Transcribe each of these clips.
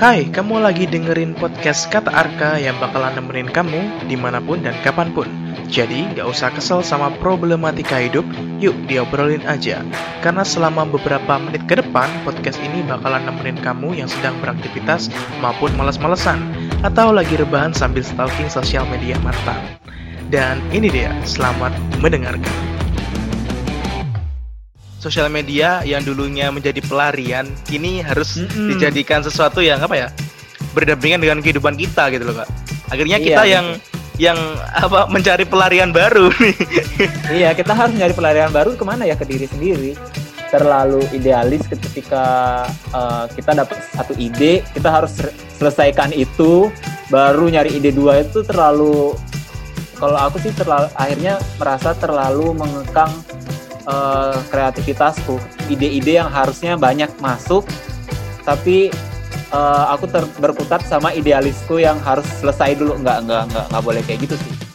Hai, kamu lagi dengerin podcast Kata Arka yang bakalan nemenin kamu di mana pun dan kapan pun. Jadi, gak usah kesel sama problematika hidup, yuk diobrolin aja. Karena selama beberapa menit ke depan, podcast ini bakalan nemenin kamu yang sedang beraktivitas maupun males-malesan, atau lagi rebahan sambil stalking sosial media mantan. Dan ini dia, selamat mendengarkan sosial media yang dulunya menjadi pelarian kini harus mm -hmm. dijadikan sesuatu yang apa ya berdampingan dengan kehidupan kita gitu loh kak. Akhirnya iya, kita yang yang apa mencari pelarian baru nih. Iya kita harus nyari pelarian baru ke mana ya? Ke diri sendiri. Terlalu idealis ketika uh, kita dapat satu ide kita harus selesaikan itu baru nyari ide dua itu terlalu kalau aku sih terlalu akhirnya merasa terlalu mengekang uh, kreativitasku, ide-ide yang harusnya banyak masuk, tapi uh, aku ter berkutat sama idealisku yang harus selesai dulu, nggak nggak nggak nggak boleh kayak gitu sih.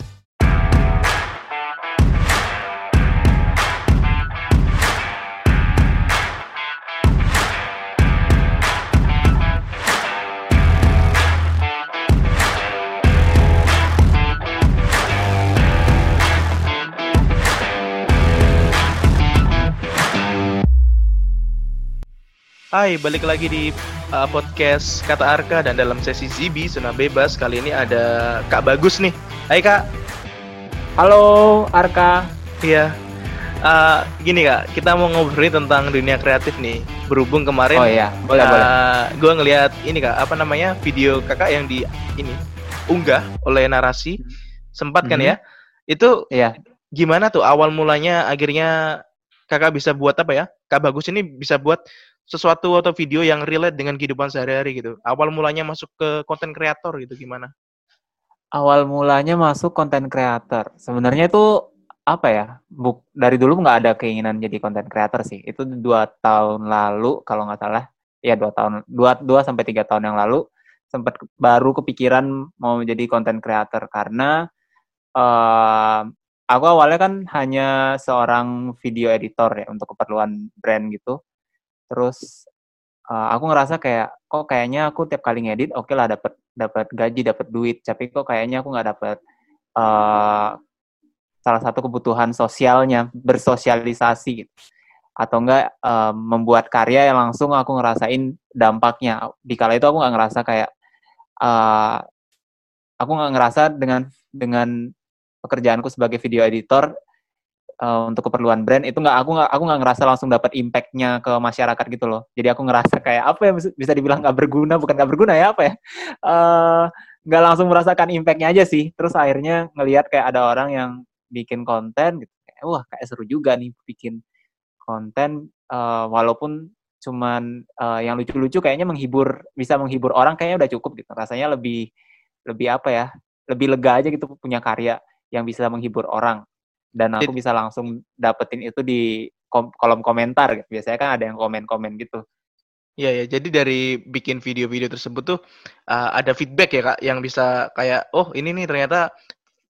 Hai, balik lagi di uh, podcast Kata Arka dan dalam sesi Zibi Zona Bebas kali ini ada Kak Bagus nih. Hai Kak. Halo Arka. Iya. Uh, gini Kak, kita mau ngobrolin tentang dunia kreatif nih. Berhubung kemarin Oh iya, boleh uh, boleh. Gue ngelihat ini Kak, apa namanya? video Kakak yang di ini unggah oleh narasi. Sempat kan mm -hmm. ya? Itu Iya. Gimana tuh awal mulanya akhirnya Kakak bisa buat apa ya? Kak Bagus ini bisa buat sesuatu atau video yang relate dengan kehidupan sehari-hari gitu. Awal mulanya masuk ke konten kreator gitu gimana? Awal mulanya masuk konten kreator. Sebenarnya itu apa ya? Buk, dari dulu nggak ada keinginan jadi konten kreator sih. Itu dua tahun lalu kalau nggak salah. Ya dua tahun, dua dua sampai tiga tahun yang lalu sempat baru kepikiran mau jadi konten kreator karena uh, aku awalnya kan hanya seorang video editor ya untuk keperluan brand gitu terus uh, aku ngerasa kayak kok kayaknya aku tiap kali ngedit oke okay lah dapat dapat gaji dapat duit tapi kok kayaknya aku nggak dapat uh, salah satu kebutuhan sosialnya bersosialisasi gitu. Atau enggak uh, membuat karya yang langsung aku ngerasain dampaknya. Di kala itu aku nggak ngerasa kayak uh, aku nggak ngerasa dengan dengan pekerjaanku sebagai video editor uh, untuk keperluan brand itu nggak aku nggak aku nggak ngerasa langsung dapat impactnya ke masyarakat gitu loh. Jadi aku ngerasa kayak apa ya bisa dibilang nggak berguna bukan nggak berguna ya apa ya? Uh, nggak langsung merasakan impactnya aja sih. Terus akhirnya ngelihat kayak ada orang yang bikin konten gitu. Kayak, wah kayak seru juga nih bikin konten. Uh, walaupun cuman uh, yang lucu-lucu kayaknya menghibur bisa menghibur orang kayaknya udah cukup gitu. Rasanya lebih lebih apa ya lebih lega aja gitu punya karya yang bisa menghibur orang dan aku bisa langsung dapetin itu di kom kolom komentar gitu. Biasanya kan ada yang komen-komen gitu. Iya ya, jadi dari bikin video-video tersebut tuh uh, ada feedback ya kak, yang bisa kayak, oh ini nih ternyata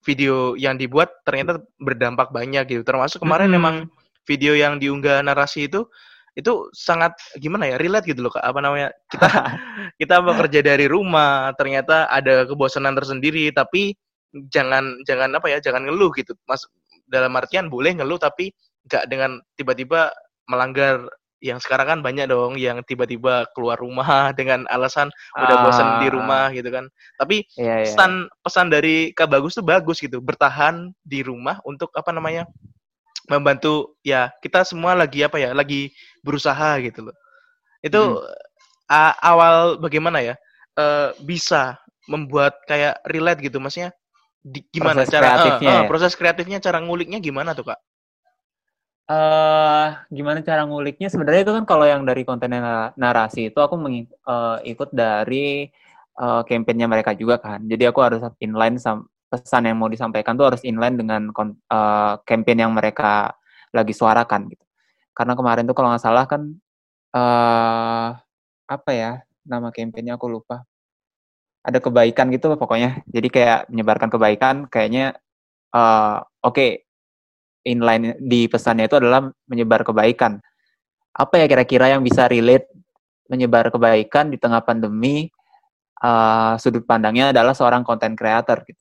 video yang dibuat ternyata berdampak banyak gitu. Termasuk kemarin hmm. memang video yang diunggah narasi itu itu sangat gimana ya relate gitu loh kak apa namanya kita kita bekerja dari rumah ternyata ada kebosanan tersendiri tapi jangan jangan apa ya jangan ngeluh gitu mas dalam artian boleh ngeluh tapi nggak dengan tiba-tiba melanggar yang sekarang kan banyak dong yang tiba-tiba keluar rumah dengan alasan udah bosan di ah. rumah gitu kan. Tapi iya, iya. pesan pesan dari Kak Bagus tuh bagus gitu, bertahan di rumah untuk apa namanya? membantu ya kita semua lagi apa ya, lagi berusaha gitu loh. Itu hmm. awal bagaimana ya? Uh, bisa membuat kayak relate gitu maksudnya di, gimana proses cara kreatifnya uh, uh, proses kreatifnya cara nguliknya gimana tuh kak? Uh, gimana cara nguliknya? Sebenarnya itu kan kalau yang dari konten narasi itu aku mengikut uh, dari uh, kampanyenya mereka juga kan. Jadi aku harus inline sam pesan yang mau disampaikan tuh harus inline dengan uh, campaign yang mereka lagi suarakan gitu. Karena kemarin tuh kalau nggak salah kan uh, apa ya nama kampanyenya aku lupa ada kebaikan gitu pokoknya. Jadi kayak menyebarkan kebaikan kayaknya uh, oke okay, inline di pesannya itu adalah menyebar kebaikan. Apa ya kira-kira yang bisa relate menyebar kebaikan di tengah pandemi? Uh, sudut pandangnya adalah seorang content creator. Gitu.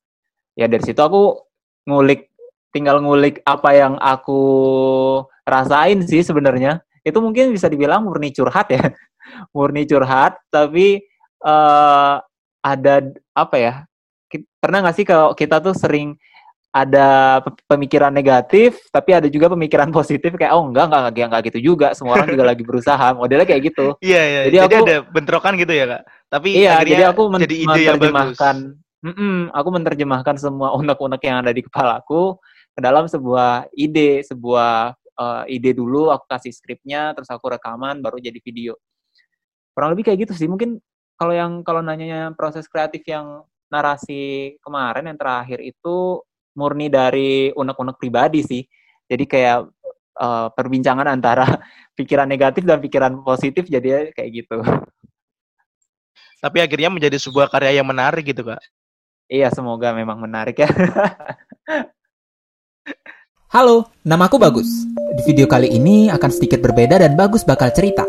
Ya dari situ aku ngulik, tinggal ngulik apa yang aku rasain sih sebenarnya. Itu mungkin bisa dibilang murni curhat ya, murni curhat. Tapi uh, ada apa ya? Pernah nggak sih kalau kita tuh sering ada pemikiran negatif, tapi ada juga pemikiran positif kayak oh enggak enggak enggak, enggak gitu juga, semua orang juga lagi berusaha, modelnya kayak gitu. Iya iya. Jadi, jadi aku, ada bentrokan gitu ya kak. Tapi iya, jadi aku men jadi ide menerjemahkan, mm -mm, aku menerjemahkan semua unek-unek yang ada di kepalaku ke dalam sebuah ide, sebuah uh, ide dulu, aku kasih skripnya, terus aku rekaman, baru jadi video. Kurang lebih kayak gitu sih. Mungkin kalau yang kalau nanyanya proses kreatif yang narasi kemarin yang terakhir itu murni dari unek-unek pribadi sih. Jadi kayak uh, perbincangan antara pikiran negatif dan pikiran positif jadi kayak gitu. Tapi akhirnya menjadi sebuah karya yang menarik gitu, Kak. Iya, semoga memang menarik ya. Halo, namaku Bagus. Di video kali ini akan sedikit berbeda dan Bagus bakal cerita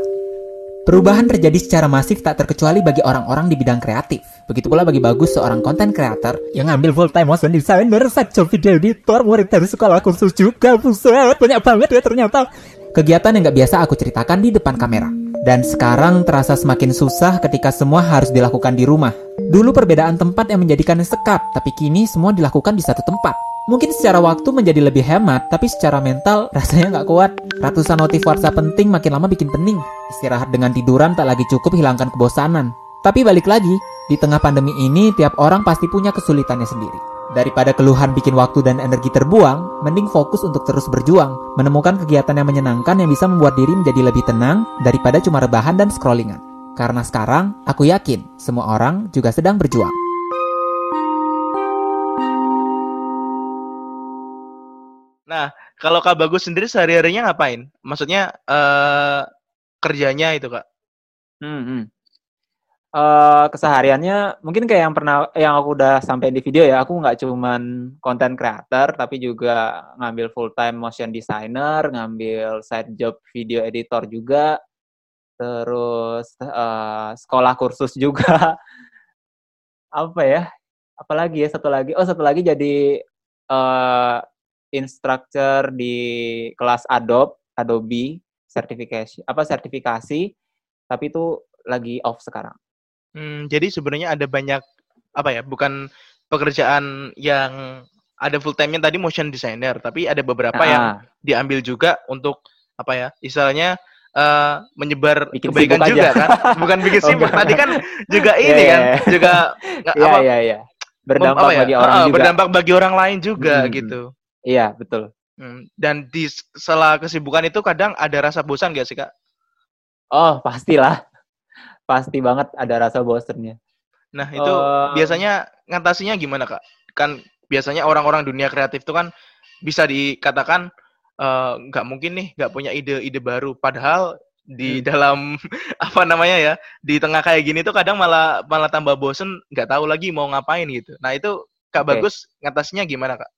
Perubahan terjadi secara masif tak terkecuali bagi orang-orang di bidang kreatif. Begitu pula bagi Bagus seorang content creator yang ngambil full time motion designer, job video editor, murid dari sekolah kursus juga, buset, banyak banget ya ternyata. Kegiatan yang gak biasa aku ceritakan di depan kamera. Dan sekarang terasa semakin susah ketika semua harus dilakukan di rumah. Dulu perbedaan tempat yang menjadikannya sekat, tapi kini semua dilakukan di satu tempat. Mungkin secara waktu menjadi lebih hemat, tapi secara mental rasanya nggak kuat. Ratusan notif WhatsApp penting makin lama bikin pening. Istirahat dengan tiduran tak lagi cukup hilangkan kebosanan. Tapi balik lagi, di tengah pandemi ini tiap orang pasti punya kesulitannya sendiri. Daripada keluhan bikin waktu dan energi terbuang, mending fokus untuk terus berjuang, menemukan kegiatan yang menyenangkan yang bisa membuat diri menjadi lebih tenang daripada cuma rebahan dan scrollingan. Karena sekarang, aku yakin semua orang juga sedang berjuang. Nah, kalau Kak Bagus sendiri sehari-harinya ngapain? Maksudnya uh, kerjanya itu, Kak? Hmm. Uh, kesehariannya mungkin kayak yang pernah yang aku udah sampai di video ya aku nggak cuman content creator tapi juga ngambil full time motion designer ngambil side job video editor juga terus uh, sekolah kursus juga apa ya apalagi ya satu lagi oh satu lagi jadi uh, instructor di kelas Adobe, Adobe sertifikasi apa sertifikasi tapi itu lagi off sekarang. Hmm, jadi sebenarnya ada banyak apa ya, bukan pekerjaan yang ada full time-nya tadi motion designer, tapi ada beberapa ah. yang diambil juga untuk apa ya, istilahnya uh, menyebar bikin kebaikan juga aja. kan, bukan bikin oh, sibuk. Tadi kan juga ini yeah, kan, yeah. juga yeah, apa? Yeah, yeah. Berdampak ya? bagi orang uh, juga. Berdampak bagi orang lain juga hmm. gitu. Iya, betul. Hmm. Dan di sela kesibukan itu kadang ada rasa bosan gak sih, Kak? Oh, pastilah. Pasti banget ada rasa bosannya. Nah, itu uh... biasanya ngatasinya gimana, Kak? Kan biasanya orang-orang dunia kreatif itu kan bisa dikatakan eh, nggak uh, mungkin nih nggak punya ide-ide baru padahal di hmm. dalam apa namanya ya di tengah kayak gini tuh kadang malah malah tambah bosen nggak tahu lagi mau ngapain gitu nah itu kak okay. bagus ngatasinya gimana kak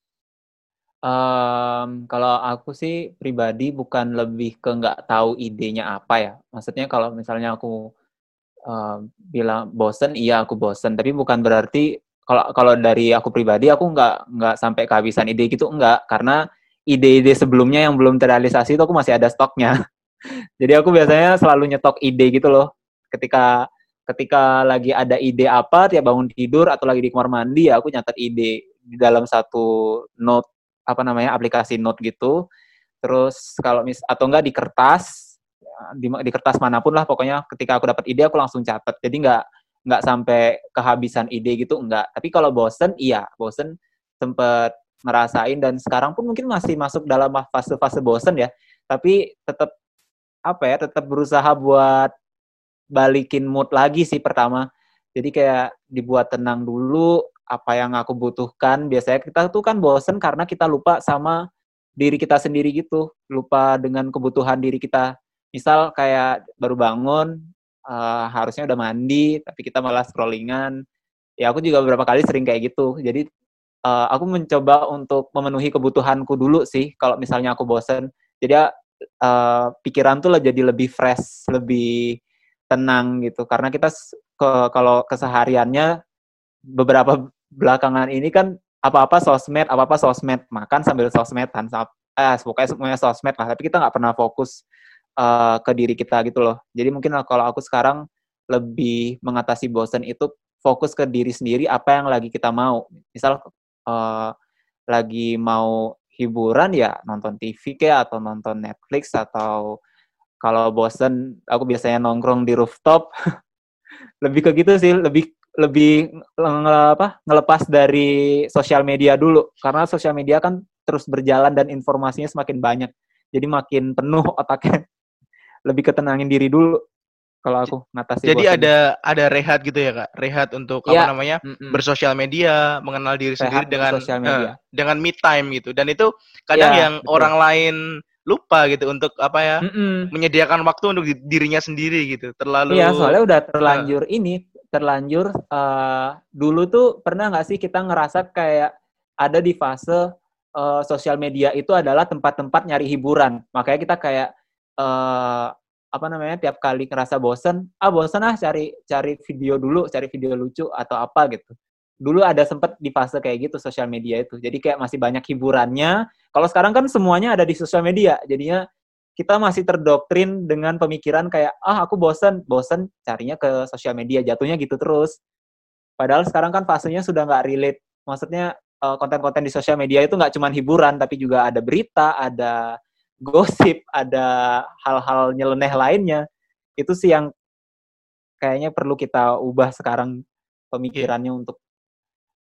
Um, kalau aku sih pribadi bukan lebih ke nggak tahu idenya apa ya. Maksudnya kalau misalnya aku uh, bilang bosen, iya aku bosen. Tapi bukan berarti kalau kalau dari aku pribadi aku nggak nggak sampai kehabisan ide gitu enggak. Karena ide-ide sebelumnya yang belum terrealisasi itu aku masih ada stoknya. Jadi aku biasanya selalu nyetok ide gitu loh. Ketika ketika lagi ada ide apa tiap bangun tidur atau lagi di kamar mandi ya aku nyatet ide di dalam satu note apa namanya aplikasi note gitu. Terus kalau mis atau enggak di kertas di, di kertas mana pun lah pokoknya ketika aku dapat ide aku langsung catat. Jadi enggak nggak sampai kehabisan ide gitu enggak. Tapi kalau bosen iya bosen. Sempet ngerasain dan sekarang pun mungkin masih masuk dalam fase-fase bosen ya. Tapi tetap apa ya tetap berusaha buat balikin mood lagi sih pertama. Jadi kayak dibuat tenang dulu apa yang aku butuhkan. Biasanya kita tuh kan bosen karena kita lupa sama diri kita sendiri gitu, lupa dengan kebutuhan diri kita. Misal kayak baru bangun, uh, harusnya udah mandi, tapi kita malah scrollingan. Ya aku juga beberapa kali sering kayak gitu. Jadi uh, aku mencoba untuk memenuhi kebutuhanku dulu sih kalau misalnya aku bosen jadi uh, pikiran tuh jadi lebih fresh lebih tenang gitu karena kita ke kalau kesehariannya beberapa belakangan ini kan apa-apa sosmed apa-apa sosmed. Makan sambil sosmedan eh pokoknya semuanya sosmed lah. Tapi kita nggak pernah fokus uh, ke diri kita gitu loh. Jadi mungkin kalau aku sekarang lebih mengatasi bosen itu fokus ke diri sendiri apa yang lagi kita mau. Misal uh, lagi mau hiburan ya nonton TV kayak atau nonton Netflix atau kalau bosen aku biasanya nongkrong di rooftop. Lebih ke gitu sih lebih lebih nge, apa ngelepas dari sosial media dulu. Karena sosial media kan terus berjalan dan informasinya semakin banyak. Jadi makin penuh otaknya. Lebih ketenangin diri dulu. Kalau aku ngatasi jadi ada ada rehat gitu ya kak? Rehat untuk ya. apa namanya mm-mm. bersosial media mengenal diri rehat sendiri dengan uh, dengan me time gitu. Dan itu kadang ya, yang betul. orang lain lupa gitu untuk apa ya Mm-mm. menyediakan waktu untuk dirinya sendiri gitu. Terlalu iya soalnya udah terlanjur uh, ini terlanjur uh, dulu tuh pernah nggak sih kita ngerasa kayak ada di fase uh, sosial media itu adalah tempat-tempat nyari hiburan. Makanya kita kayak uh, apa namanya tiap kali ngerasa bosen ah bosen ah cari cari video dulu cari video lucu atau apa gitu. Dulu ada sempet di fase kayak gitu sosial media itu. Jadi kayak masih banyak hiburannya kalau sekarang kan semuanya ada di sosial media jadinya kita masih terdoktrin dengan pemikiran kayak ah aku bosen bosen carinya ke sosial media jatuhnya gitu terus padahal sekarang kan fasenya sudah nggak relate maksudnya eh, konten-konten di sosial media itu nggak cuma hiburan tapi juga ada berita ada gosip, ada hal-hal nyeleneh lainnya. Itu sih yang kayaknya perlu kita ubah sekarang pemikirannya yeah. untuk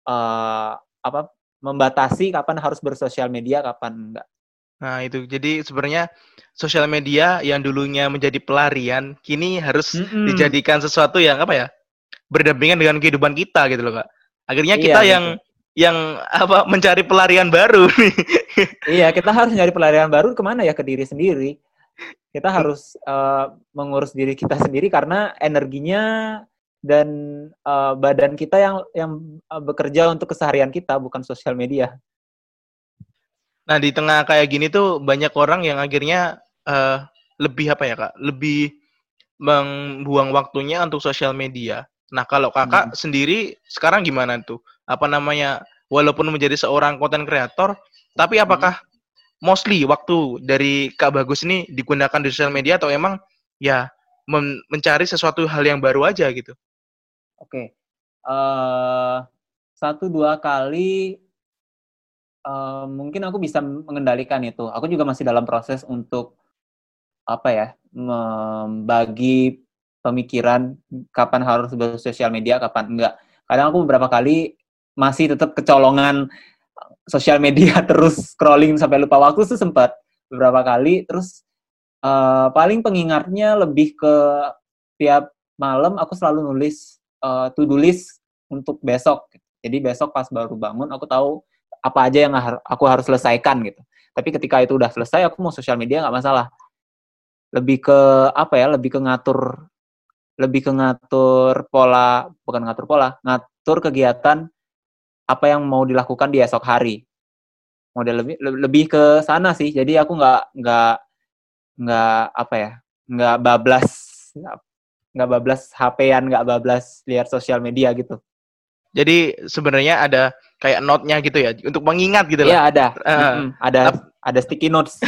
uh, apa membatasi kapan harus bersosial media, kapan enggak. Nah, itu. Jadi sebenarnya sosial media yang dulunya menjadi pelarian, kini harus mm -hmm. dijadikan sesuatu yang apa ya? berdampingan dengan kehidupan kita gitu loh, Kak. Akhirnya iya, kita yang yang apa mencari pelarian baru nih. iya, kita harus nyari pelarian baru ke mana ya ke diri sendiri. Kita harus uh, mengurus diri kita sendiri karena energinya dan uh, badan kita yang yang uh, bekerja untuk keseharian kita bukan sosial media. Nah di tengah kayak gini tuh banyak orang yang akhirnya uh, lebih apa ya kak, lebih membuang waktunya untuk sosial media. Nah kalau kakak hmm. sendiri sekarang gimana tuh? apa namanya walaupun menjadi seorang konten kreator tapi apakah hmm. mostly waktu dari Kak Bagus ini digunakan di sosial media atau emang ya men mencari sesuatu hal yang baru aja gitu? Oke, okay. uh, eh, satu dua kali uh, mungkin aku bisa mengendalikan itu. Aku juga masih dalam proses untuk apa ya membagi pemikiran kapan harus bersosial media, kapan enggak. Kadang aku beberapa kali masih tetap kecolongan sosial media terus scrolling sampai lupa waktu tuh sempat beberapa kali terus uh, paling pengingatnya lebih ke tiap malam aku selalu nulis uh, to do list untuk besok jadi besok pas baru bangun aku tahu apa aja yang aku harus selesaikan gitu. Tapi ketika itu udah selesai aku mau sosial media nggak masalah. Lebih ke apa ya lebih ke ngatur lebih ke ngatur pola bukan ngatur pola ngatur kegiatan apa yang mau dilakukan di esok hari. Model lebih lebih ke sana sih. Jadi aku nggak nggak nggak apa ya nggak bablas nggak bablas HP-an nggak bablas lihat sosial media gitu. Jadi sebenarnya ada kayak note-nya gitu ya untuk mengingat gitu Iya ada. Uh, mm -hmm. ada ada sticky notes.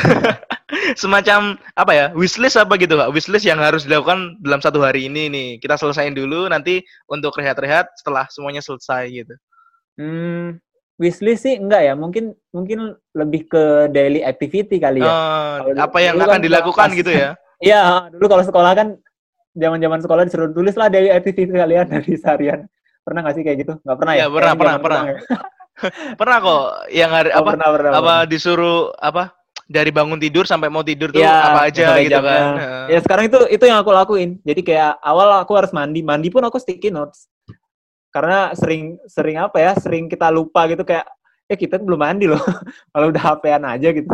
Semacam apa ya wishlist apa gitu kak? Wishlist yang harus dilakukan dalam satu hari ini nih. Kita selesaiin dulu nanti untuk rehat-rehat setelah semuanya selesai gitu. Hmm, wishlist sih enggak ya, mungkin mungkin lebih ke daily activity kali ya. Uh, apa yang akan kan dilakukan pas, gitu ya? Iya, dulu kalau sekolah kan zaman-zaman sekolah disuruh tulis lah daily activity kalian dari seharian. Pernah nggak sih kayak gitu? Nggak pernah ya? Iya, pernah, pernah, pernah. pernah kok yang hari oh, apa pernah, pernah, apa pernah. disuruh apa dari bangun tidur sampai mau tidur tuh ya, apa aja gitu jamnya. kan. Ya sekarang itu itu yang aku lakuin. Jadi kayak awal aku harus mandi, mandi pun aku sticky notes karena sering sering apa ya sering kita lupa gitu kayak ya kita belum mandi loh kalau udah hp aja gitu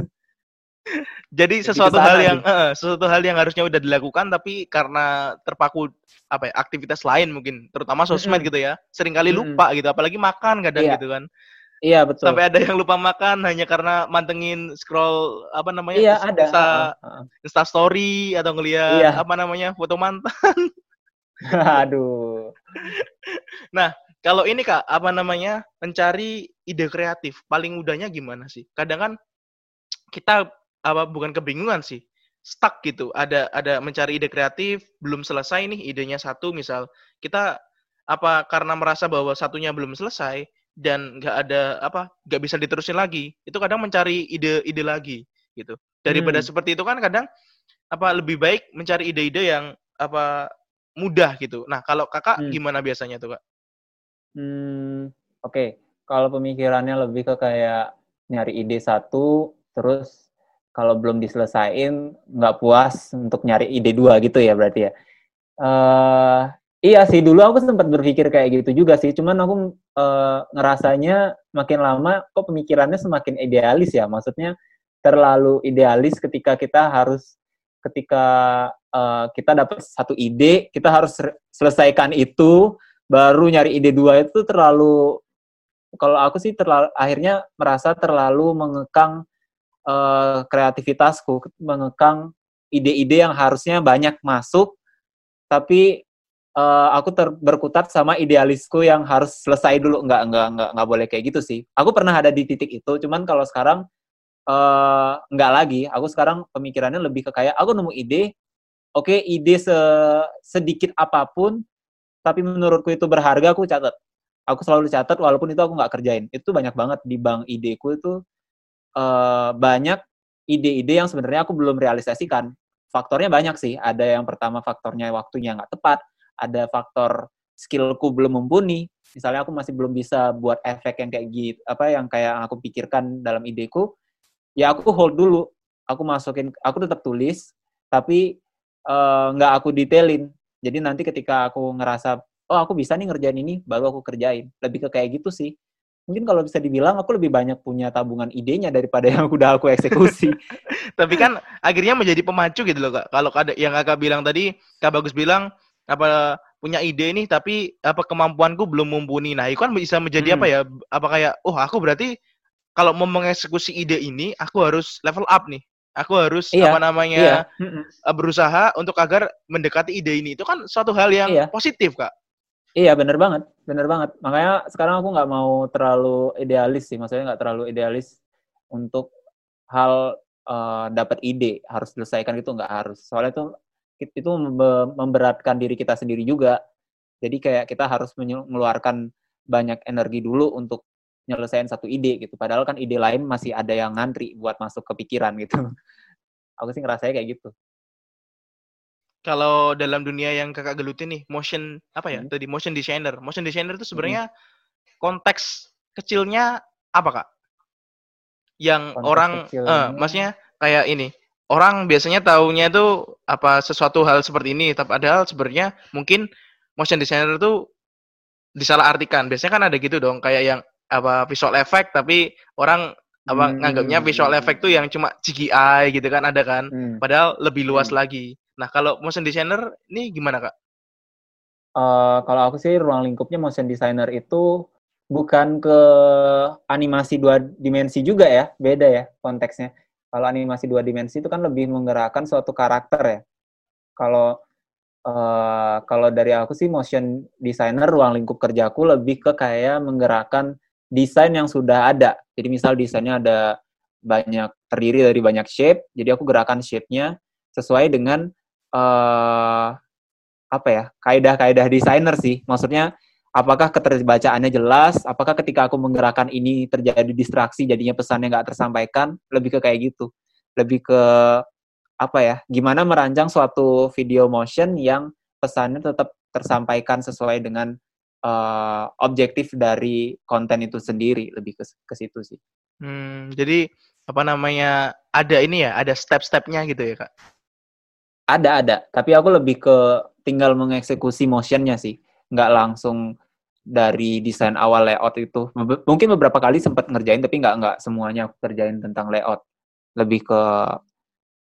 jadi sesuatu hal yang uh, sesuatu hal yang harusnya udah dilakukan tapi karena terpaku apa ya aktivitas lain mungkin terutama sosmed mm -hmm. gitu ya sering kali lupa mm -hmm. gitu apalagi makan kadang yeah. gitu kan Iya betul. Sampai ada yang lupa makan hanya karena mantengin scroll apa namanya? Ada. Insta, Uh, uh, uh. Insta story atau ngelihat Iya. apa namanya? foto mantan. Aduh. Kalau ini Kak, apa namanya? Mencari ide kreatif. Paling mudahnya gimana sih? Kadang kan kita apa bukan kebingungan sih. Stuck gitu. Ada ada mencari ide kreatif, belum selesai nih idenya satu misal. Kita apa karena merasa bahwa satunya belum selesai dan nggak ada apa nggak bisa diterusin lagi itu kadang mencari ide-ide lagi gitu daripada Hmm. seperti itu kan kadang apa lebih baik mencari ide-ide yang apa mudah gitu nah kalau kakak Hmm. gimana biasanya tuh kak Hmm, oke. Kalau pemikirannya lebih ke kayak nyari ide satu, terus kalau belum diselesain nggak puas untuk nyari ide dua gitu ya berarti ya. eh iya sih dulu aku sempat berpikir kayak gitu juga sih. Cuman aku eh, ngerasanya makin lama kok pemikirannya semakin idealis ya. Maksudnya terlalu idealis ketika kita harus ketika eh, kita dapat satu ide, kita harus selesaikan itu baru nyari ide dua itu terlalu kalau aku sih terlalu akhirnya merasa terlalu mengekang eh, kreativitasku, mengekang ide-ide yang harusnya banyak masuk, tapi eh, aku ter- berkutat sama idealisku yang harus selesai dulu. Nggak, nggak, nggak, nggak boleh kayak gitu sih. Aku pernah ada di titik itu, cuman kalau sekarang eh, nggak lagi. Aku sekarang pemikirannya lebih ke kayak aku nemu ide, oke ide se- sedikit apa pun, tapi menurutku itu berharga, aku catat. Aku selalu catat walaupun itu aku nggak kerjain. Itu banyak banget di bank ideku itu eh, banyak ide-ide yang sebenarnya aku belum realisasikan. Faktornya banyak sih. Ada yang pertama faktornya waktunya nggak tepat. Ada faktor skillku belum mumpuni. Misalnya aku masih belum bisa buat efek yang kayak gitu, apa yang kayak aku pikirkan dalam ideku. Ya aku hold dulu. Aku masukin, aku tetap tulis, tapi eh, nggak aku detailin. Jadi nanti ketika aku ngerasa, oh aku bisa nih ngerjain ini, baru aku kerjain. Lebih ke kayak gitu sih. Mungkin kalau bisa dibilang aku lebih banyak punya tabungan idenya daripada yang udah aku eksekusi. tapi kan akhirnya menjadi pemacu gitu loh kak kalau ada yang kakak bilang tadi kak bagus bilang apa punya ide nih tapi apa kemampuanku belum mumpuni nah itu kan bisa menjadi Hmm. apa ya apa kayak oh aku berarti kalau mau mengeksekusi ide ini aku harus level up nih aku harus Iya, apa namanya Iya. Mm-mm. eh, berusaha untuk agar mendekati ide ini itu kan suatu hal yang Iya. positif kak Iya, bener banget, bener banget. Makanya sekarang aku nggak mau terlalu idealis sih, maksudnya nggak terlalu idealis untuk hal eh, dapat ide harus selesaikan itu nggak harus. Soalnya itu itu membe- memberatkan diri kita sendiri juga. Jadi kayak kita harus mengeluarkan banyak energi dulu untuk nyelesain satu ide gitu. Padahal kan ide lain masih ada yang ngantri buat masuk ke pikiran gitu. Aku sih ngerasanya kayak gitu. Kalau dalam dunia yang kakak geluti nih motion apa ya Hmm. tadi motion designer motion designer itu sebenarnya konteks kecilnya apa kak yang Konteks orang kecilnya. eh, maksudnya kayak ini orang biasanya taunya itu apa sesuatu hal seperti ini tapi padahal sebenarnya mungkin motion designer itu disalahartikan biasanya kan ada gitu dong kayak yang apa visual effect tapi orang apa Hmm. nganggapnya visual effect tuh yang cuma CGI gitu kan ada kan Hmm. padahal lebih luas Hmm. lagi. Nah, kalau motion designer ini gimana, Kak? Eh, kalau aku sih ruang lingkupnya motion designer itu bukan ke animasi dua dimensi juga ya, beda ya konteksnya. Kalau animasi dua dimensi itu kan lebih menggerakkan suatu karakter ya. Kalau eh, kalau dari aku sih motion designer ruang lingkup kerjaku lebih ke kayak menggerakkan desain yang sudah ada. Jadi misal desainnya ada banyak terdiri dari banyak shape, jadi aku gerakan shape-nya sesuai dengan eh apa ya kaidah-kaidah desainer sih. Maksudnya apakah keterbacaannya jelas? Apakah ketika aku menggerakkan ini terjadi distraksi jadinya pesannya nggak tersampaikan? Lebih ke kayak gitu. Lebih ke apa ya gimana merancang suatu video motion yang pesannya tetap tersampaikan sesuai dengan eh, objektif dari konten itu sendiri. Lebih ke ke situ sih. Hmm, jadi apa namanya? Ada ini ya, ada step-stepnya gitu ya, Kak. Ada ada tapi aku lebih ke tinggal mengeksekusi motionnya sih nggak langsung dari desain awal layout itu mungkin beberapa kali sempat ngerjain tapi nggak nggak semuanya aku kerjain tentang layout lebih ke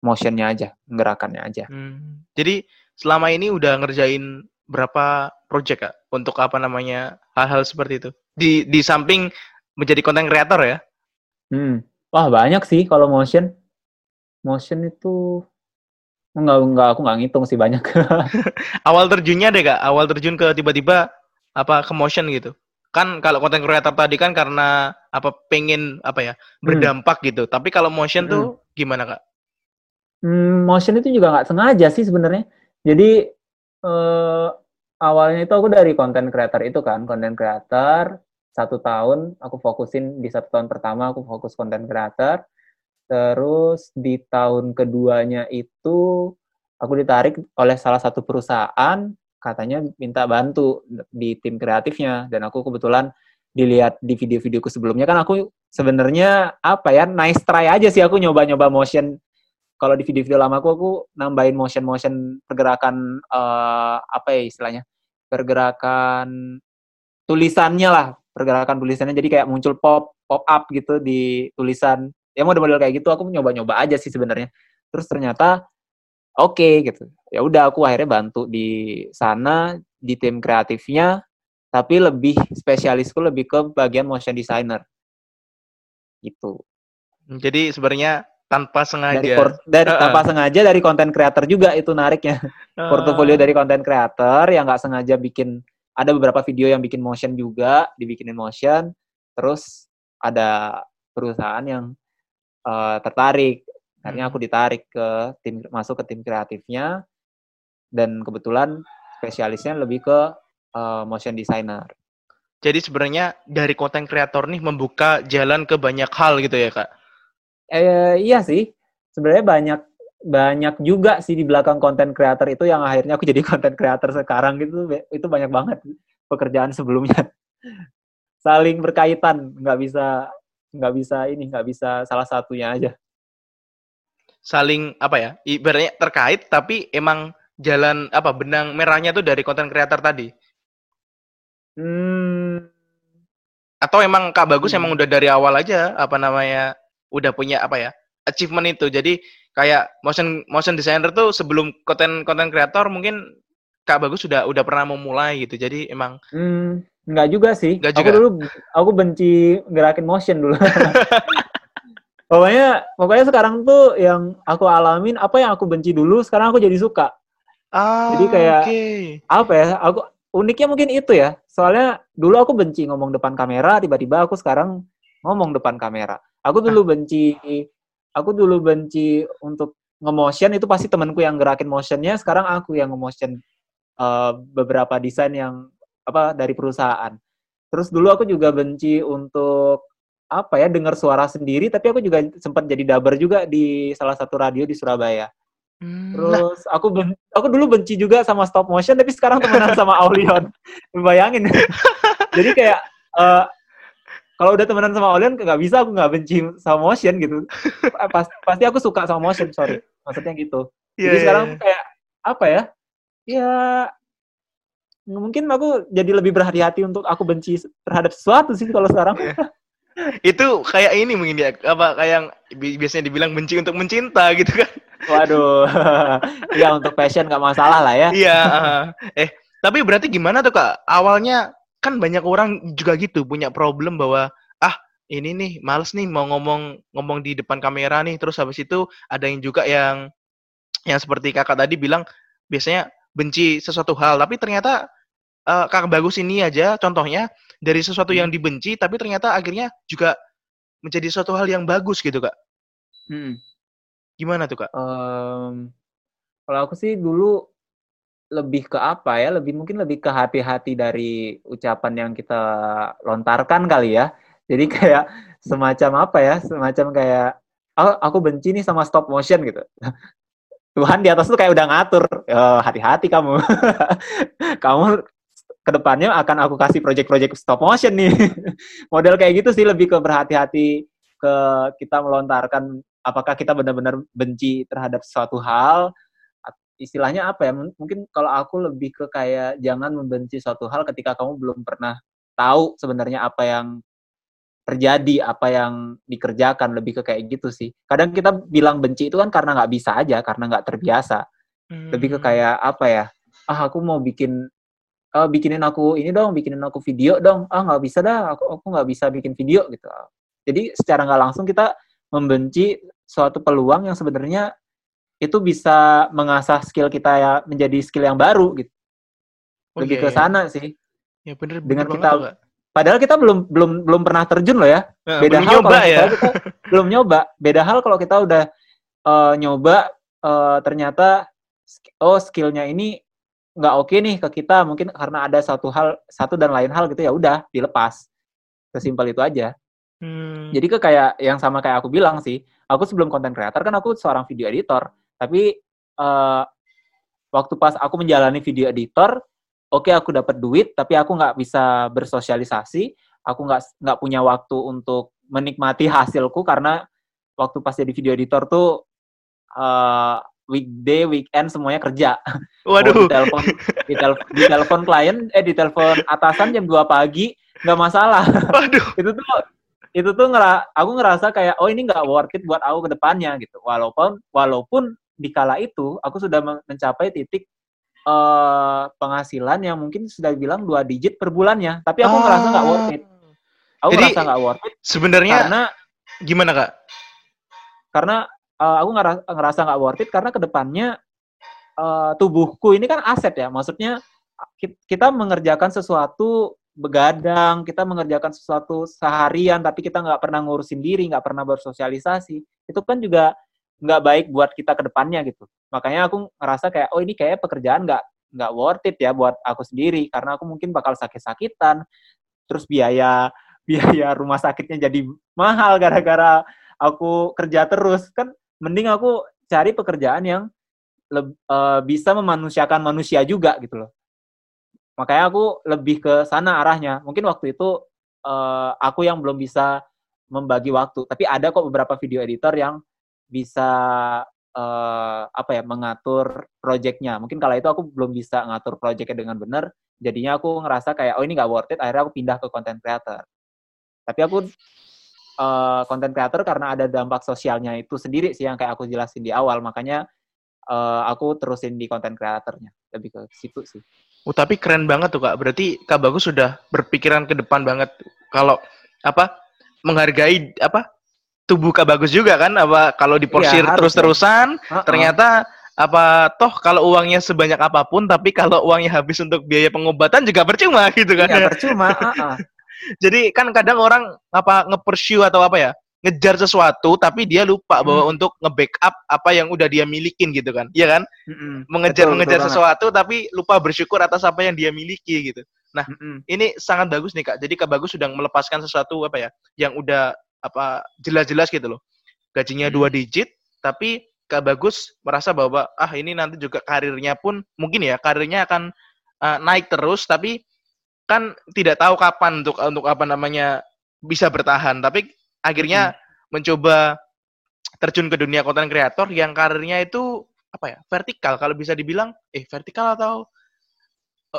motionnya aja gerakannya aja Hmm. Jadi selama ini udah ngerjain berapa project, Kak? Untuk apa namanya? Hal-hal seperti itu. Di di samping menjadi konten kreator ya? Hmm. Wah banyak sih kalau motion. Motion itu enggak enggak aku nggak ngitung sih banyak. Awal terjunnya deh kak, awal terjun ke tiba-tiba apa ke motion gitu. Kan kalau konten kreator tadi kan karena apa pengen apa ya berdampak gitu. Tapi kalau motion tuh gimana kak? Hmm, motion itu juga nggak sengaja sih sebenarnya. Jadi eh, awalnya itu aku dari konten creator itu kan, konten creator satu tahun aku fokusin di satu tahun pertama aku fokus konten creator. Terus di tahun keduanya itu aku ditarik oleh salah satu perusahaan katanya minta bantu di tim kreatifnya. Dan aku kebetulan dilihat di video-videoku sebelumnya. Kan aku sebenarnya apa ya nice try aja sih aku nyoba-nyoba motion. Kalau di video-video lama aku aku nambahin motion-motion pergerakan uh, apa ya istilahnya pergerakan tulisannya lah pergerakan tulisannya. Jadi kayak muncul pop pop up gitu di tulisan ya model-model kayak gitu aku nyoba-nyoba aja sih sebenarnya terus ternyata oke okay, gitu ya udah aku akhirnya bantu di sana di tim kreatifnya tapi lebih spesialisku lebih ke bagian motion designer gitu jadi sebenarnya tanpa sengaja. Dari, dari uh -uh. tanpa sengaja dari konten creator juga itu nariknya. Uh. Portofolio dari konten creator yang nggak sengaja bikin ada beberapa video yang bikin motion juga, dibikinin motion, terus ada perusahaan yang uh, tertarik. Akhirnya aku hmm. ditarik ke tim masuk ke tim kreatifnya dan kebetulan spesialisnya lebih ke uh, motion designer. Jadi sebenarnya dari konten kreator nih membuka jalan ke banyak hal gitu ya, Kak? eh, iya sih sebenarnya banyak banyak juga sih di belakang konten creator itu yang akhirnya aku jadi konten creator sekarang gitu itu banyak banget pekerjaan sebelumnya saling berkaitan nggak bisa nggak bisa ini nggak bisa salah satunya aja saling apa ya ibaratnya terkait tapi emang jalan apa benang merahnya tuh dari konten creator tadi hmm. atau emang kak bagus hmm. emang udah dari awal aja apa namanya udah punya apa ya achievement itu jadi kayak motion motion designer tuh sebelum konten konten kreator mungkin kak bagus sudah udah pernah memulai gitu. Jadi emang hmm, nggak juga sih. Nggak juga. aku dulu aku benci gerakin motion dulu. Pokoknya pokoknya sekarang tuh yang aku alamin apa yang aku benci dulu sekarang aku jadi suka. Ah, jadi kayak okay. apa ya aku uniknya mungkin itu ya. Soalnya dulu aku benci ngomong depan kamera tiba-tiba aku sekarang ngomong depan kamera. Aku dulu benci, aku dulu benci untuk ngemotion itu pasti temanku yang gerakin motionnya. Sekarang aku yang ngemotion uh, beberapa desain yang apa dari perusahaan. Terus dulu aku juga benci untuk apa ya dengar suara sendiri, tapi aku juga sempat jadi dubber juga di salah satu radio di Surabaya. Hmm, Terus aku ben, aku dulu benci juga sama stop motion, tapi sekarang temenan sama Aulion. Bayangin. jadi kayak uh, kalau udah temenan sama Olian nggak bisa aku nggak benci sama motion gitu eh, Pas, pasti aku suka sama motion sorry maksudnya gitu yeah, jadi yeah, sekarang yeah. kayak apa ya ya mungkin aku jadi lebih berhati-hati untuk aku benci terhadap sesuatu sih kalau sekarang. Yeah. itu kayak ini mungkin ya apa kayak yang biasanya dibilang benci untuk mencinta gitu kan. Waduh. Ya untuk passion nggak masalah lah ya. Iya uh, eh tapi berarti gimana tuh kak? Awalnya kan banyak orang juga gitu punya problem bahwa ah ini nih males nih mau ngomong ngomong di depan kamera nih. Terus habis itu ada yang juga yang yang seperti kakak tadi bilang biasanya benci sesuatu hal tapi ternyata uh, kakak bagus ini aja contohnya dari sesuatu yang hmm. dibenci tapi ternyata akhirnya juga menjadi sesuatu hal yang bagus gitu kak hmm. gimana tuh kak um, kalau aku sih dulu lebih ke apa ya? Lebih mungkin lebih ke hati-hati dari ucapan yang kita lontarkan kali ya. Jadi kayak semacam apa ya? Semacam kayak oh, aku benci nih sama stop motion gitu. Tuhan di atas tuh kayak udah ngatur. Oh, hati-hati kamu. kamu ke depannya akan aku kasih project-project stop motion nih. Model kayak gitu sih lebih ke berhati-hati ke kita melontarkan apakah kita benar-benar benci terhadap suatu hal istilahnya apa ya mungkin kalau aku lebih ke kayak jangan membenci suatu hal ketika kamu belum pernah tahu sebenarnya apa yang terjadi apa yang dikerjakan lebih ke kayak gitu sih kadang kita bilang benci itu kan karena nggak bisa aja karena nggak terbiasa hmm. lebih ke hmm. kayak apa ya ah aku mau bikin "Eh, bikinin aku ini dong, bikinin aku video dong. Ah nggak bisa dah, aku aku nggak bisa bikin video gitu. Jadi secara nggak langsung kita membenci suatu peluang yang sebenarnya itu bisa mengasah skill kita ya menjadi skill yang baru gitu. Oh, Lebih iya, ke iya. sana sih. Ya bener, Dengan bener kita banget tuh, Kak. Padahal kita belum belum belum pernah terjun loh ya. Nah, Beda belum hal nyoba kalau ya. kita belum nyoba. Beda hal kalau kita udah eh, nyoba eh, ternyata oh skillnya ini nggak oke nih ke kita mungkin karena ada satu hal satu dan lain hal gitu ya udah dilepas. Sesimpel itu aja. Hmm. Jadi ke kayak yang sama kayak aku bilang sih, aku sebelum konten creator kan aku seorang video editor, tapi eh, waktu pas aku menjalani video editor, oke aku dapat duit, tapi aku nggak bisa bersosialisasi, aku nggak nggak punya waktu untuk menikmati hasilku karena waktu pas jadi video editor tuh eh, weekday, weekend semuanya kerja. Waduh. ditelepon, ditelepon, ditelepon klien, eh ditelepon atasan jam 2 pagi, nggak masalah Waduh. itu tuh itu tuh ngera aku ngerasa kayak oh ini nggak worth it buat aku ke depannya gitu walaupun walaupun di kala itu aku sudah men- mencapai titik eh penghasilan yang mungkin sudah bilang dua digit per bulannya. Tapi aku ngerasa nggak worth it. Aku Jadi, ngerasa nggak worth it. Sebenarnya karena gimana kak? karena eh, aku ngera- ngerasa nggak worth it karena ke depannya eh, tubuhku ini kan aset ya. Maksudnya ki- kita mengerjakan sesuatu begadang kita mengerjakan sesuatu seharian tapi kita nggak pernah ngurusin diri nggak pernah bersosialisasi. Itu kan juga nggak baik buat kita ke depannya gitu. Makanya aku ngerasa kayak oh ini kayak pekerjaan nggak nggak worth it ya buat aku sendiri. Karena aku mungkin bakal sakit-sakitan terus biaya biaya rumah sakitnya jadi mahal gara-gara aku kerja terus. Kan mending aku cari pekerjaan yang leb- eh, bisa memanusiakan manusia juga gitu loh. Makanya aku lebih ke sana arahnya. Mungkin waktu itu eh, aku yang belum bisa membagi waktu. Tapi ada kok beberapa video editor yang bisa eh, apa ya mengatur projectnya. Mungkin kala itu aku belum bisa ngatur projectnya dengan benar jadinya aku ngerasa kayak oh ini nggak worth it akhirnya aku pindah ke content creator. Tapi aku eh, content creator karena ada dampak sosialnya itu sendiri sih yang kayak aku jelasin di awal. Makanya eh, aku terusin di content creatornya. Lebih ke situ sih. Oh, tapi keren banget tuh kak. Berarti kak Bagus sudah berpikiran ke depan banget. Kalau apa menghargai apa tubuh kak Bagus juga kan? Apa kalau diporsir harus terus-terusan, Uh-uh. ternyata apa toh kalau uangnya sebanyak apa pun, tapi kalau uangnya habis untuk biaya pengobatan juga percuma gitu kan? Iya, percuma uh-uh. Jadi kan kadang orang apa nge-pursue atau apa ya ngejar sesuatu tapi dia lupa bahwa Hmm. untuk nge-backup apa yang udah dia milikin gitu kan. Iya kan? Mengejar Betul, mengejar betul banget. sesuatu tapi lupa bersyukur atas apa yang dia miliki gitu. Mm-mm. Ini sangat bagus nih Kak. Jadi Kak Bagus sudah melepaskan sesuatu apa ya yang udah apa jelas-jelas gitu loh. Gajinya Hmm. dua digit tapi Kak Bagus merasa bahwa ah ini nanti juga karirnya pun mungkin ya karirnya akan uh, naik terus tapi kan tidak tahu kapan untuk untuk apa namanya bisa bertahan. Tapi akhirnya mencoba terjun ke dunia konten kreator yang karirnya itu apa ya vertikal. Kalau bisa dibilang eh vertikal atau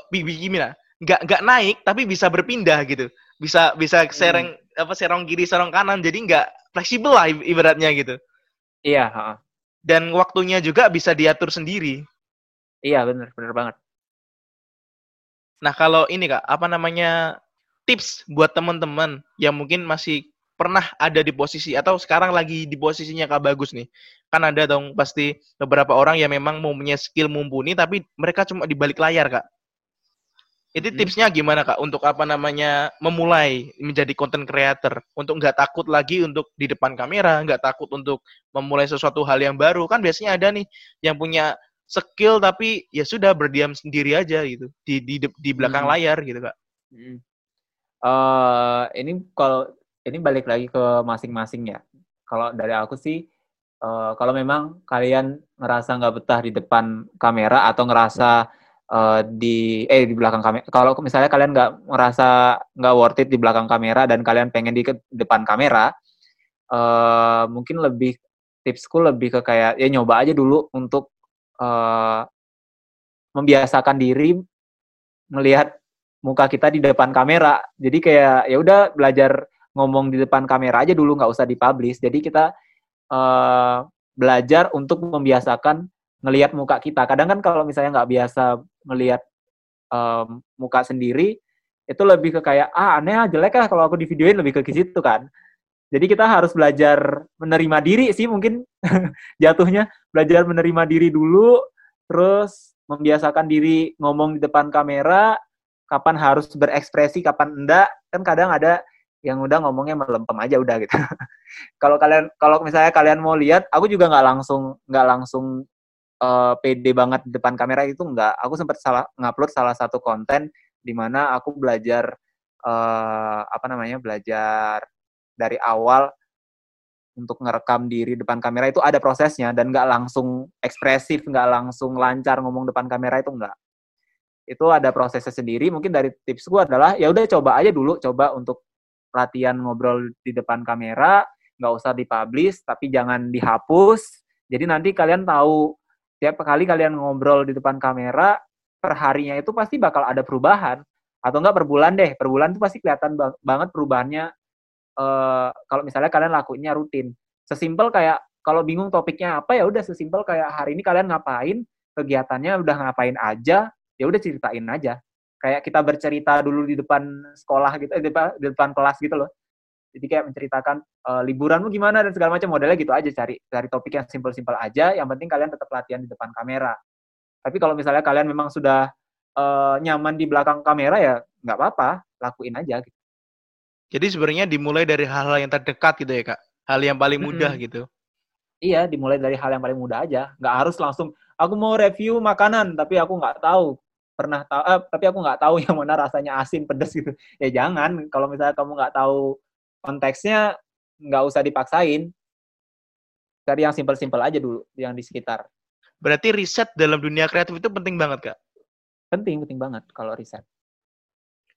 bi- gimana? Nggak nggak naik tapi bisa berpindah gitu. Bisa bisa sereng apa serong kiri serong kanan jadi nggak fleksibel lah ibaratnya gitu Iya, ha-ha. dan waktunya juga bisa diatur sendiri iya bener, bener banget. Nah, kalau ini Kak, apa namanya tips buat teman-teman yang mungkin masih pernah ada di posisi atau sekarang lagi di posisinya Kak Bagus nih. Kan ada dong pasti beberapa orang yang memang mempunyai skill mumpuni tapi mereka cuma di balik layar, Kak. Itu Hmm. tipsnya gimana Kak untuk apa namanya memulai menjadi content creator untuk nggak takut lagi untuk di depan kamera, nggak takut untuk memulai sesuatu hal yang baru. Kan biasanya ada nih yang punya skill tapi ya sudah berdiam sendiri aja gitu di di di belakang Hmm. layar gitu kak. Eh, ini kalau ini balik lagi ke masing-masing ya. Kalau dari aku sih, eh, kalau memang kalian ngerasa nggak betah di depan kamera atau ngerasa eh, di eh di belakang kamera. Kalau misalnya kalian nggak ngerasa nggak worth it di belakang kamera dan kalian pengen di depan kamera, eh, mungkin lebih tipsku lebih ke kayak ya nyoba aja dulu untuk eh, membiasakan diri melihat muka kita di depan kamera. Jadi kayak ya udah belajar ngomong di depan kamera aja dulu nggak usah dipublish. Jadi kita eh, belajar untuk membiasakan ngelihat muka kita. Kadang kan kalau misalnya nggak biasa ngelihat um, muka sendiri itu lebih ke kayak ah aneh ah jelek lah kalau aku di videoin lebih ke situ kan. Jadi kita harus belajar menerima diri sih mungkin jatuhnya. Belajar menerima diri dulu terus membiasakan diri ngomong di depan kamera kapan harus berekspresi kapan enggak. Kan kadang ada yang udah ngomongnya melempem aja udah gitu. Kalau kalian kalau misalnya kalian mau lihat aku juga nggak langsung nggak langsung uh, pede banget di depan kamera itu nggak. Aku sempat salah ngupload salah satu konten di mana aku belajar uh, apa namanya belajar dari awal untuk ngerekam diri depan kamera itu ada prosesnya dan nggak langsung ekspresif nggak langsung lancar ngomong depan kamera itu nggak. Itu ada prosesnya sendiri. Mungkin dari tips gue adalah ya udah coba aja dulu coba untuk latihan ngobrol di depan kamera nggak usah dipublish tapi jangan dihapus. Jadi nanti kalian tahu tiap kali kalian ngobrol di depan kamera perharinya itu pasti bakal ada perubahan atau enggak per bulan deh per bulan tuh pasti kelihatan banget perubahannya uh, kalau misalnya kalian lakuinnya rutin. Sesimpel kayak kalau bingung topiknya apa ya udah sesimpel kayak hari ini kalian ngapain, kegiatannya udah ngapain aja, ya udah ceritain aja. Kayak kita bercerita dulu di depan sekolah gitu, eh, di, depan, di depan kelas gitu loh. Jadi kayak menceritakan e, liburanmu gimana dan segala macam modelnya gitu aja cari cari topik yang simpel-simpel aja. Yang penting kalian tetap latihan di depan kamera. Tapi kalau misalnya kalian memang sudah uh, nyaman di belakang kamera ya nggak apa-apa, lakuin aja. Gitu. Jadi sebenarnya dimulai dari hal-hal yang terdekat gitu ya kak, hal yang paling mudah -hmm. gitu. Iya, dimulai dari hal yang paling mudah aja. Nggak harus langsung, aku mau review makanan, tapi aku nggak tahu pernah tahu, eh, tapi aku nggak tahu yang mana rasanya asin, pedas gitu. Ya jangan, kalau misalnya kamu nggak tahu konteksnya, nggak usah dipaksain. Cari yang simpel-simpel aja dulu, yang di sekitar. Berarti riset dalam dunia kreatif itu penting banget, Kak? Penting, penting banget kalau riset.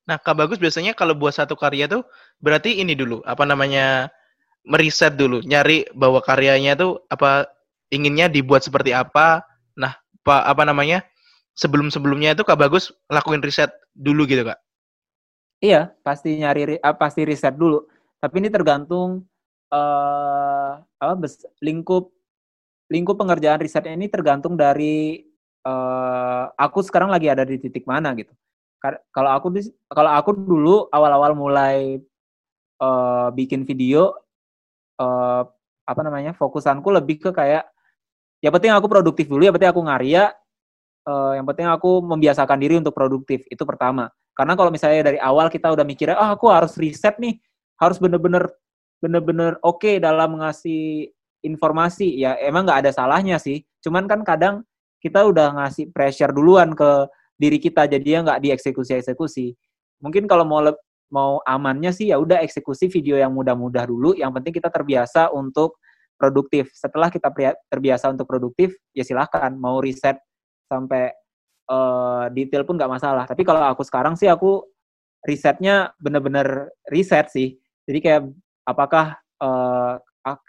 Nah, Kak Bagus biasanya kalau buat satu karya tuh berarti ini dulu, apa namanya, meriset dulu, nyari bahwa karyanya tuh apa inginnya dibuat seperti apa. Nah, apa, apa namanya, sebelum-sebelumnya itu Kak Bagus lakuin riset dulu gitu, Kak? Iya, pasti nyari, uh, pasti riset dulu. Tapi ini tergantung uh, apa lingkup lingkup pengerjaan risetnya ini tergantung dari uh, aku sekarang lagi ada di titik mana gitu. Kalau aku kalau aku dulu awal-awal mulai uh, bikin video uh, apa namanya fokusanku lebih ke kayak ya penting aku produktif dulu ya penting aku ngaria uh, yang penting aku membiasakan diri untuk produktif itu pertama. Karena kalau misalnya dari awal kita udah mikirnya oh aku harus riset nih harus bener-bener bener-bener oke okay dalam ngasih informasi ya emang nggak ada salahnya sih cuman kan kadang kita udah ngasih pressure duluan ke diri kita jadinya nggak dieksekusi-eksekusi. Mungkin kalau mau mau amannya sih ya udah eksekusi video yang mudah-mudah dulu. Yang penting kita terbiasa untuk produktif. Setelah kita terbiasa untuk produktif, ya silahkan mau riset sampai uh, detail pun nggak masalah. Tapi kalau aku sekarang sih aku risetnya bener-bener riset sih. Jadi kayak apakah uh,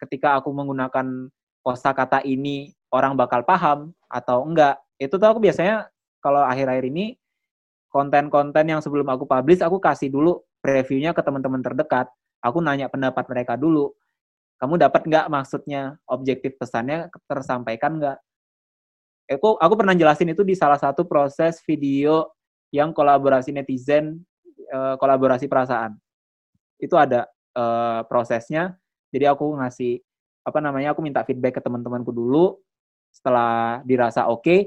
ketika aku menggunakan kosakata ini orang bakal paham atau enggak? Itu tuh aku biasanya kalau akhir-akhir ini konten-konten yang sebelum aku publish aku kasih dulu previewnya ke teman-teman terdekat. Aku nanya pendapat mereka dulu. Kamu dapat nggak maksudnya objektif pesannya tersampaikan nggak? Aku aku pernah jelasin itu di salah satu proses video yang kolaborasi netizen, eh, kolaborasi perasaan. Itu ada uh, prosesnya. Jadi aku ngasih apa namanya? Aku minta feedback ke teman-temanku dulu. Setelah dirasa oke, okay,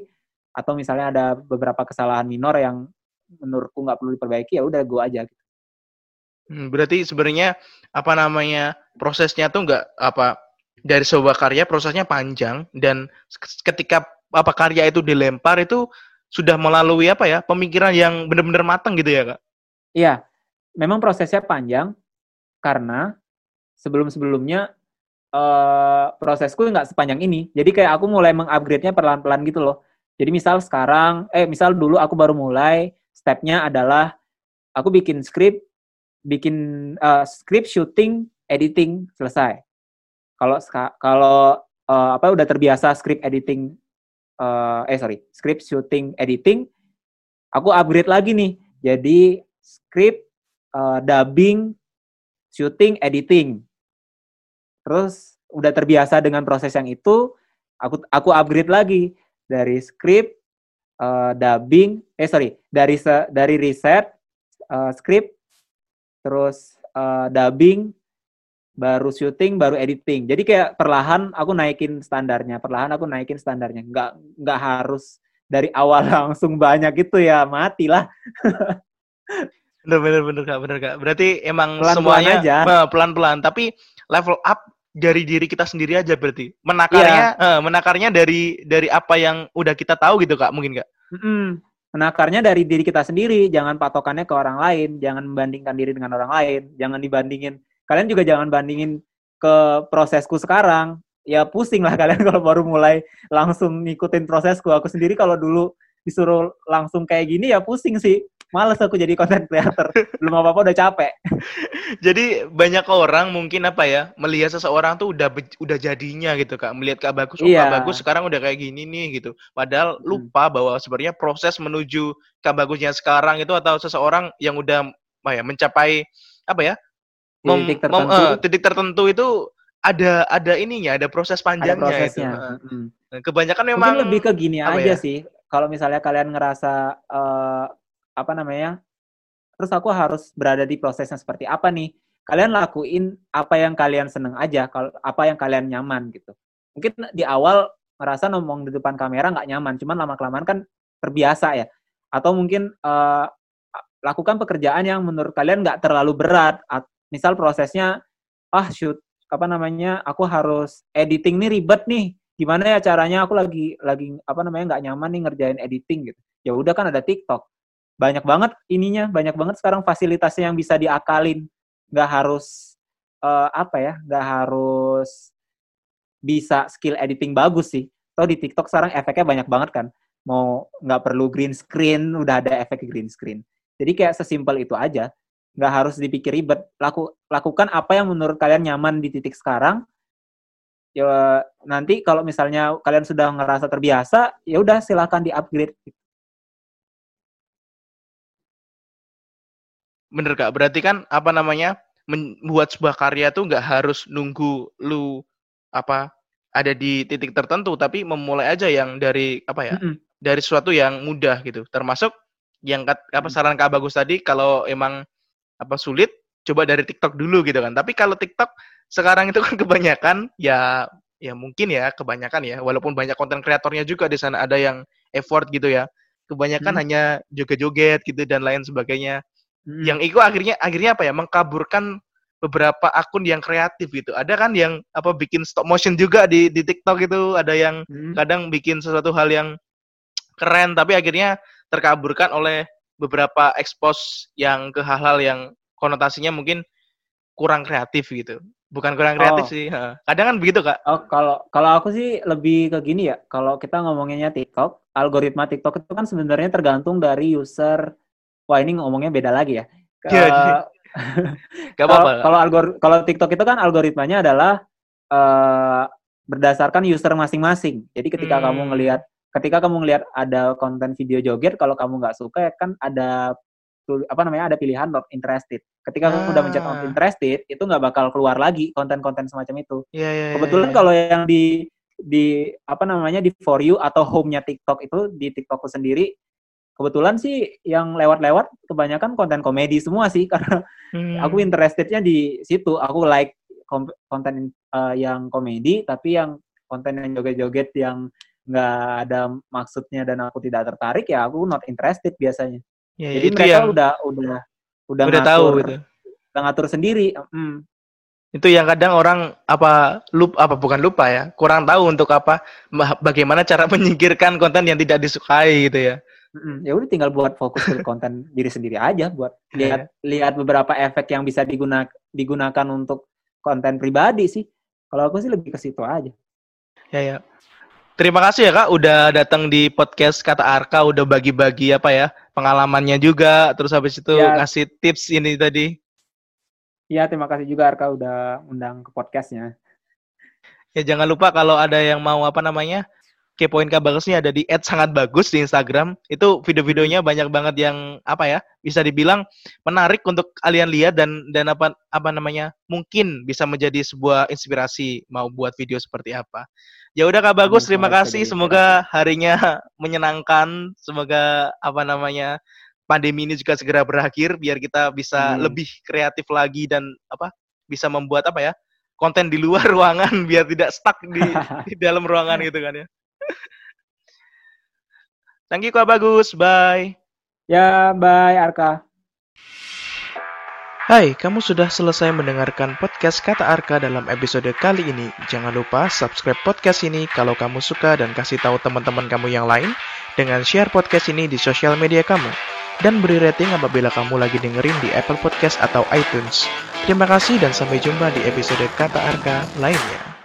atau misalnya ada beberapa kesalahan minor yang menurutku nggak perlu diperbaiki ya udah gue aja gitu. Hmm, berarti sebenarnya apa namanya prosesnya tuh nggak apa dari sebuah karya prosesnya panjang dan ketika apa karya itu dilempar itu sudah melalui apa ya pemikiran yang benar-benar matang gitu ya kak? Iya, memang prosesnya panjang karena sebelum-sebelumnya uh, prosesku nggak sepanjang ini. Jadi kayak aku mulai mengupgrade-nya pelan-pelan gitu loh. Jadi misal sekarang, eh misal dulu aku baru mulai, stepnya adalah aku bikin script, bikin uh, script, shooting, editing selesai. Kalau kalau uh, apa udah terbiasa script editing, uh, eh sorry, script shooting, editing, aku upgrade lagi nih. Jadi script, uh, dubbing, shooting, editing. Terus udah terbiasa dengan proses yang itu, aku aku upgrade lagi dari script, uh, dubbing, eh sorry, dari se, dari riset, uh, script, terus uh, dubbing, baru syuting, baru editing. Jadi kayak perlahan aku naikin standarnya, perlahan aku naikin standarnya. Nggak nggak harus dari awal langsung banyak gitu ya, matilah. bener bener bener kak, bener kak. Berarti emang pelan -pelan semuanya pelan pelan, tapi level up dari diri kita sendiri aja berarti. Menakarnya, yeah. uh, menakarnya dari dari apa yang udah kita tahu gitu kak, mungkin kak. Mm -hmm. Menakarnya dari diri kita sendiri, jangan patokannya ke orang lain, jangan membandingkan diri dengan orang lain, jangan dibandingin kalian juga jangan bandingin ke prosesku sekarang ya pusing lah kalian kalau baru mulai langsung ngikutin prosesku aku sendiri kalau dulu disuruh langsung kayak gini ya pusing sih males aku jadi content creator belum apa apa udah capek jadi banyak orang mungkin apa ya melihat seseorang tuh udah udah jadinya gitu kak melihat kak bagus oh iya. kak bagus sekarang udah kayak gini nih gitu padahal hmm. lupa bahwa sebenarnya proses menuju kak bagusnya sekarang itu atau seseorang yang udah apa ya mencapai apa ya mem, titik tertentu. Mem, uh, titik tertentu itu ada ada ininya, ada proses panjangnya ada prosesnya. itu. Hmm. Kebanyakan memang Mungkin lebih ke gini aja ya? sih. Kalau misalnya kalian ngerasa uh, apa namanya? Terus aku harus berada di prosesnya seperti apa nih? Kalian lakuin apa yang kalian seneng aja, kalau apa yang kalian nyaman gitu. Mungkin di awal ngerasa ngomong di depan kamera nggak nyaman, cuman lama kelamaan kan terbiasa ya. Atau mungkin uh, lakukan pekerjaan yang menurut kalian nggak terlalu berat misal prosesnya ah shoot apa namanya aku harus editing nih ribet nih gimana ya caranya? Aku lagi lagi apa namanya nggak nyaman nih ngerjain editing gitu. Ya udah kan ada TikTok. Banyak banget ininya banyak banget sekarang fasilitasnya yang bisa diakalin. Nggak harus uh, apa ya nggak harus bisa skill editing bagus sih. Tahu di TikTok sekarang efeknya banyak banget kan. Mau nggak perlu green screen udah ada efek green screen. Jadi kayak sesimpel itu aja. Nggak harus dipikir ribet. Laku lakukan apa yang menurut kalian nyaman di titik sekarang ya nanti kalau misalnya kalian sudah ngerasa terbiasa ya udah silakan di upgrade bener kak. Berarti kan apa namanya membuat sebuah karya tuh nggak harus nunggu lu apa ada di titik tertentu tapi memulai aja yang dari apa ya mm -hmm. dari sesuatu yang mudah gitu. Termasuk yang apa saran kak bagus tadi kalau emang apa sulit coba dari TikTok dulu gitu kan. Tapi kalau TikTok sekarang itu kan kebanyakan ya ya mungkin ya kebanyakan ya. Walaupun banyak konten kreatornya juga di sana ada yang effort gitu ya. Kebanyakan hmm. hanya joget-joget gitu dan lain sebagainya. Hmm. yang itu akhirnya akhirnya apa ya? Mengkaburkan beberapa akun yang kreatif gitu. Ada kan yang apa bikin stop motion juga di di TikTok itu. Ada yang hmm. kadang bikin sesuatu hal yang keren tapi akhirnya terkaburkan oleh beberapa expose yang ke hal-hal yang konotasinya mungkin kurang kreatif gitu. Bukan kurang kreatif oh. sih. Kadang kan begitu, Kak. Oh, kalau kalau aku sih lebih ke gini ya. Kalau kita ngomonginnya TikTok, algoritma TikTok itu kan sebenarnya tergantung dari user. Wah, ini ngomongnya beda lagi ya. Uh, Gak apa-apa. Kalau algor kalau TikTok itu kan algoritmanya adalah uh, berdasarkan user masing-masing. Jadi ketika hmm. kamu ngelihat ketika kamu ngelihat ada konten video joget kalau kamu nggak suka ya kan ada apa namanya ada pilihan not interested. Ketika ah. udah mencet not ah. interested, itu nggak bakal keluar lagi konten-konten semacam itu. Yeah, yeah, Kebetulan yeah, yeah. kalau yang di di apa namanya di for you atau home-nya TikTok itu di TikTokku sendiri kebetulan sih yang lewat-lewat kebanyakan konten komedi semua sih karena hmm. aku interestednya di situ. Aku like konten uh, yang komedi tapi yang konten yang joget-joget yang nggak ada maksudnya dan aku tidak tertarik ya aku not interested biasanya. Ya, Jadi mereka yang... udah udah udah, udah ngatur, tahu gitu. Udah ngatur sendiri. Hmm. Itu yang kadang orang apa lupa apa bukan lupa ya, kurang tahu untuk apa bagaimana cara menyingkirkan konten yang tidak disukai gitu ya. Mm, ya udah tinggal buat fokus ke konten diri sendiri aja buat iya. lihat lihat beberapa efek yang bisa digunakan digunakan untuk konten pribadi sih. Kalau aku sih lebih ke situ aja. Ya ya. Terima kasih ya Kak udah datang di podcast Kata Arka udah bagi-bagi apa ya pengalamannya juga terus habis itu ya. ngasih tips ini tadi. Iya, terima kasih juga Arka udah undang ke podcastnya. Ya jangan lupa kalau ada yang mau apa namanya kepoin Bagus ini ada di @sangatbagus di Instagram. Itu video-videonya banyak banget yang apa ya? Bisa dibilang menarik untuk kalian lihat dan dan apa apa namanya? mungkin bisa menjadi sebuah inspirasi mau buat video seperti apa. Ya udah Kak Bagus, terima kasih. Semoga harinya menyenangkan. Semoga apa namanya? pandemi ini juga segera berakhir biar kita bisa hmm. lebih kreatif lagi dan apa? bisa membuat apa ya? konten di luar ruangan biar tidak stuck di, di dalam ruangan gitu kan ya. Thank you Kak Bagus, bye. Ya, bye Arka. Hai, kamu sudah selesai mendengarkan podcast Kata Arka dalam episode kali ini. Jangan lupa subscribe podcast ini kalau kamu suka dan kasih tahu teman-teman kamu yang lain dengan share podcast ini di sosial media kamu. Dan beri rating apabila kamu lagi dengerin di Apple Podcast atau iTunes. Terima kasih dan sampai jumpa di episode Kata Arka lainnya.